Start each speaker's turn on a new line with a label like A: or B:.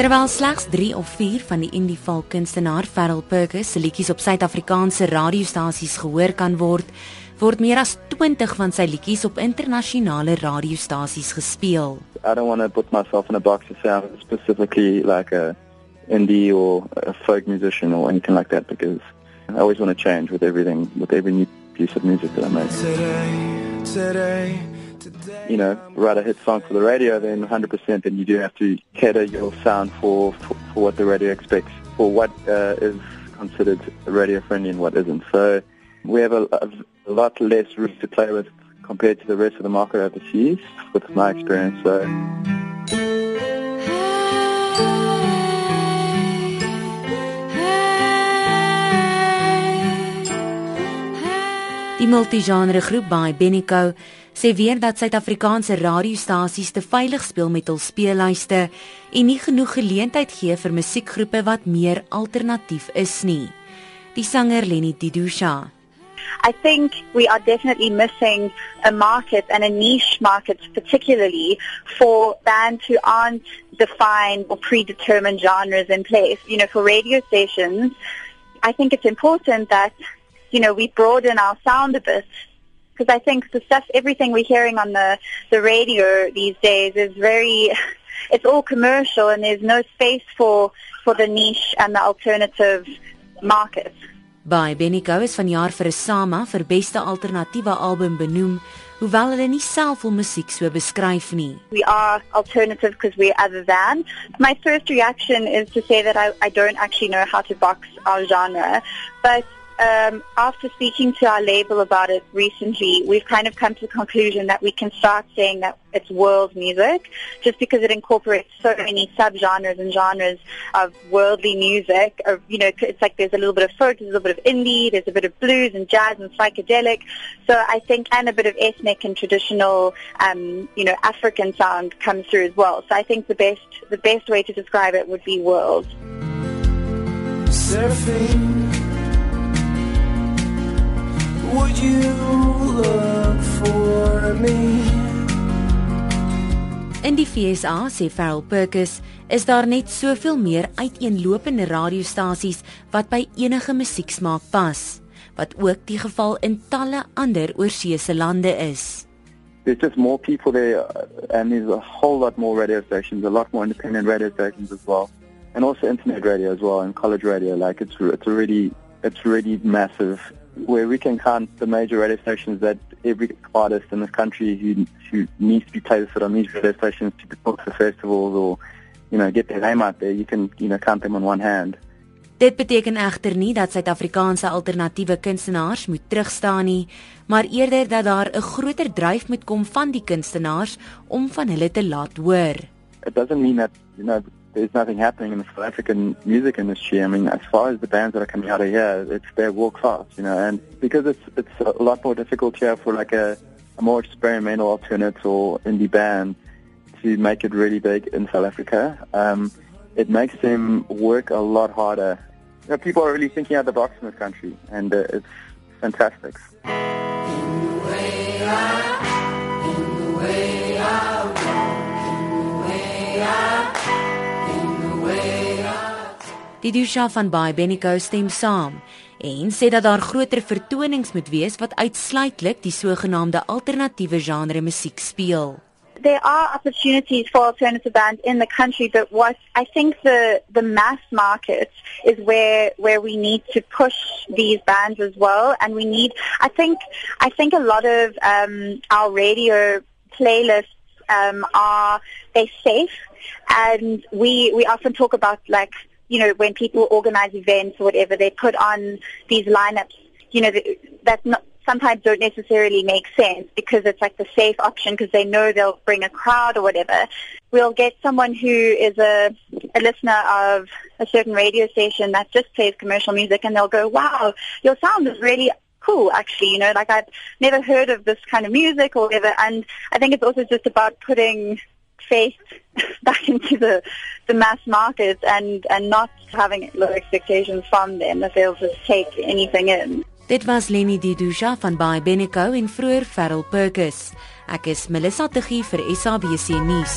A: Terwyl slegs 3 of 4 van die indie folk kunstenaar Farrell Perkins se liedjies op Suid-Afrikaanse radiostasies gehoor kan word, word meer as 20 van sy liedjies op internasionale radiostasies gespeel.
B: I don't want to put myself in a box to I'm specifically like a indie or a folk musician or anything like that because I always want to change with everything, with every new piece of music that I make. Today, today. You know, write a hit song for the radio, then 100%, then you do have to cater your sound for, for, for what the radio expects, for what uh, is considered radio friendly and what isn't. So we have a, a lot less room to play with compared to the rest of the market overseas, with my experience. So.
A: Multigenre groep by Benico sê weer dat Suid-Afrikaanse radiostasies te veilig speel met hul speellyste en nie genoeg geleentheid gee vir musiekgroepe wat meer alternatief is nie. Die sanger Lenny Didusha
C: I think we are definitely missing a market and a niche market particularly for bands who aren't defined or predetermined genres in place. You know, for radio stations, I think it's important that you know, we broaden our sound a bit because I think the stuff, everything we're hearing on the, the radio these days is very, it's all commercial and there's no space for, for the niche and the alternative market.
A: By Benico is vanjaar vir 'n SAMA vir beste alternatiewe album benoem, hoewel hulle nie self hul musiek so beskryf nie.
C: We are alternative because we're other than. My first reaction is to say that I I don't actually know how to box our genre, but um, after speaking to our label about it recently, we've kind of come to the conclusion that we can start saying that it's world music, just because it incorporates so many subgenres and genres of worldly music. Of, you know, it's like there's a little bit of folk, there's a little bit of indie, there's a bit of blues and jazz and psychedelic. So I think, and a bit of ethnic and traditional, um, you know, African sound comes through as well. So I think the best, the best way to describe it would be world. Surfing would you look
A: for me? In die FSA sê Farrell Perkins is daar net soveel meer uiteenlopende radiostasies wat by enige musieksmaak pas, wat ook die geval in talle ander oorseese lande is.
B: There's just more people there and there's a whole lot more radio stations, a lot more independent radio stations as well. And also internet radio as well and college radio like it's it's already it's really massive where we can count the major radio stations that every artist in this country who who needs to be placed on these radio stations to book for festivals or you know get their name out there, you can you know count them on one hand.
A: Dit beteken egter nie dat Suid-Afrikaanse alternatiewe kunstenaars moet terugstaan nie, maar eerder dat daar 'n groter dryf moet kom van die kunstenaars om van hulle te laat hoor.
B: It doesn't mean that you know there's nothing happening in the South African music industry. I mean, as far as the bands that are coming out of here, it's their world class, you know, and because it's it's a lot more difficult here for like a, a more experimental alternate or indie band to make it really big in South Africa. Um, it makes them work a lot harder. You know, people are really thinking out the box in this country, and uh, it's fantastic.
A: Die Dusha van Baie Benico stem saam en sê dat daar groter vertonings moet wees wat uitsluitlik die sogenaamde alternatiewe genre musiek speel.
C: There are opportunities for alternative bands in the country, but what I think the the mass market is where where we need to push these bands as well, and we need. I think I think a lot of um, our radio playlists um, are they safe, and we we often talk about like you know, when people organize events or whatever, they put on these lineups, you know, that not, sometimes don't necessarily make sense because it's like the safe option because they know they'll bring a crowd or whatever. We'll get someone who is a, a listener of a certain radio station that just plays commercial music and they'll go, wow, your sound is really cool actually, you know, like I've never heard of this kind of music or whatever. And I think it's also just about putting faith back into the the mass market and and not having low expectations from them that they'll just take anything in.
A: Dit was Lenny Didusha van Baie Benico en vroeër Farrell Perkins. Ek is Melissa Tuggie vir SABC nuus.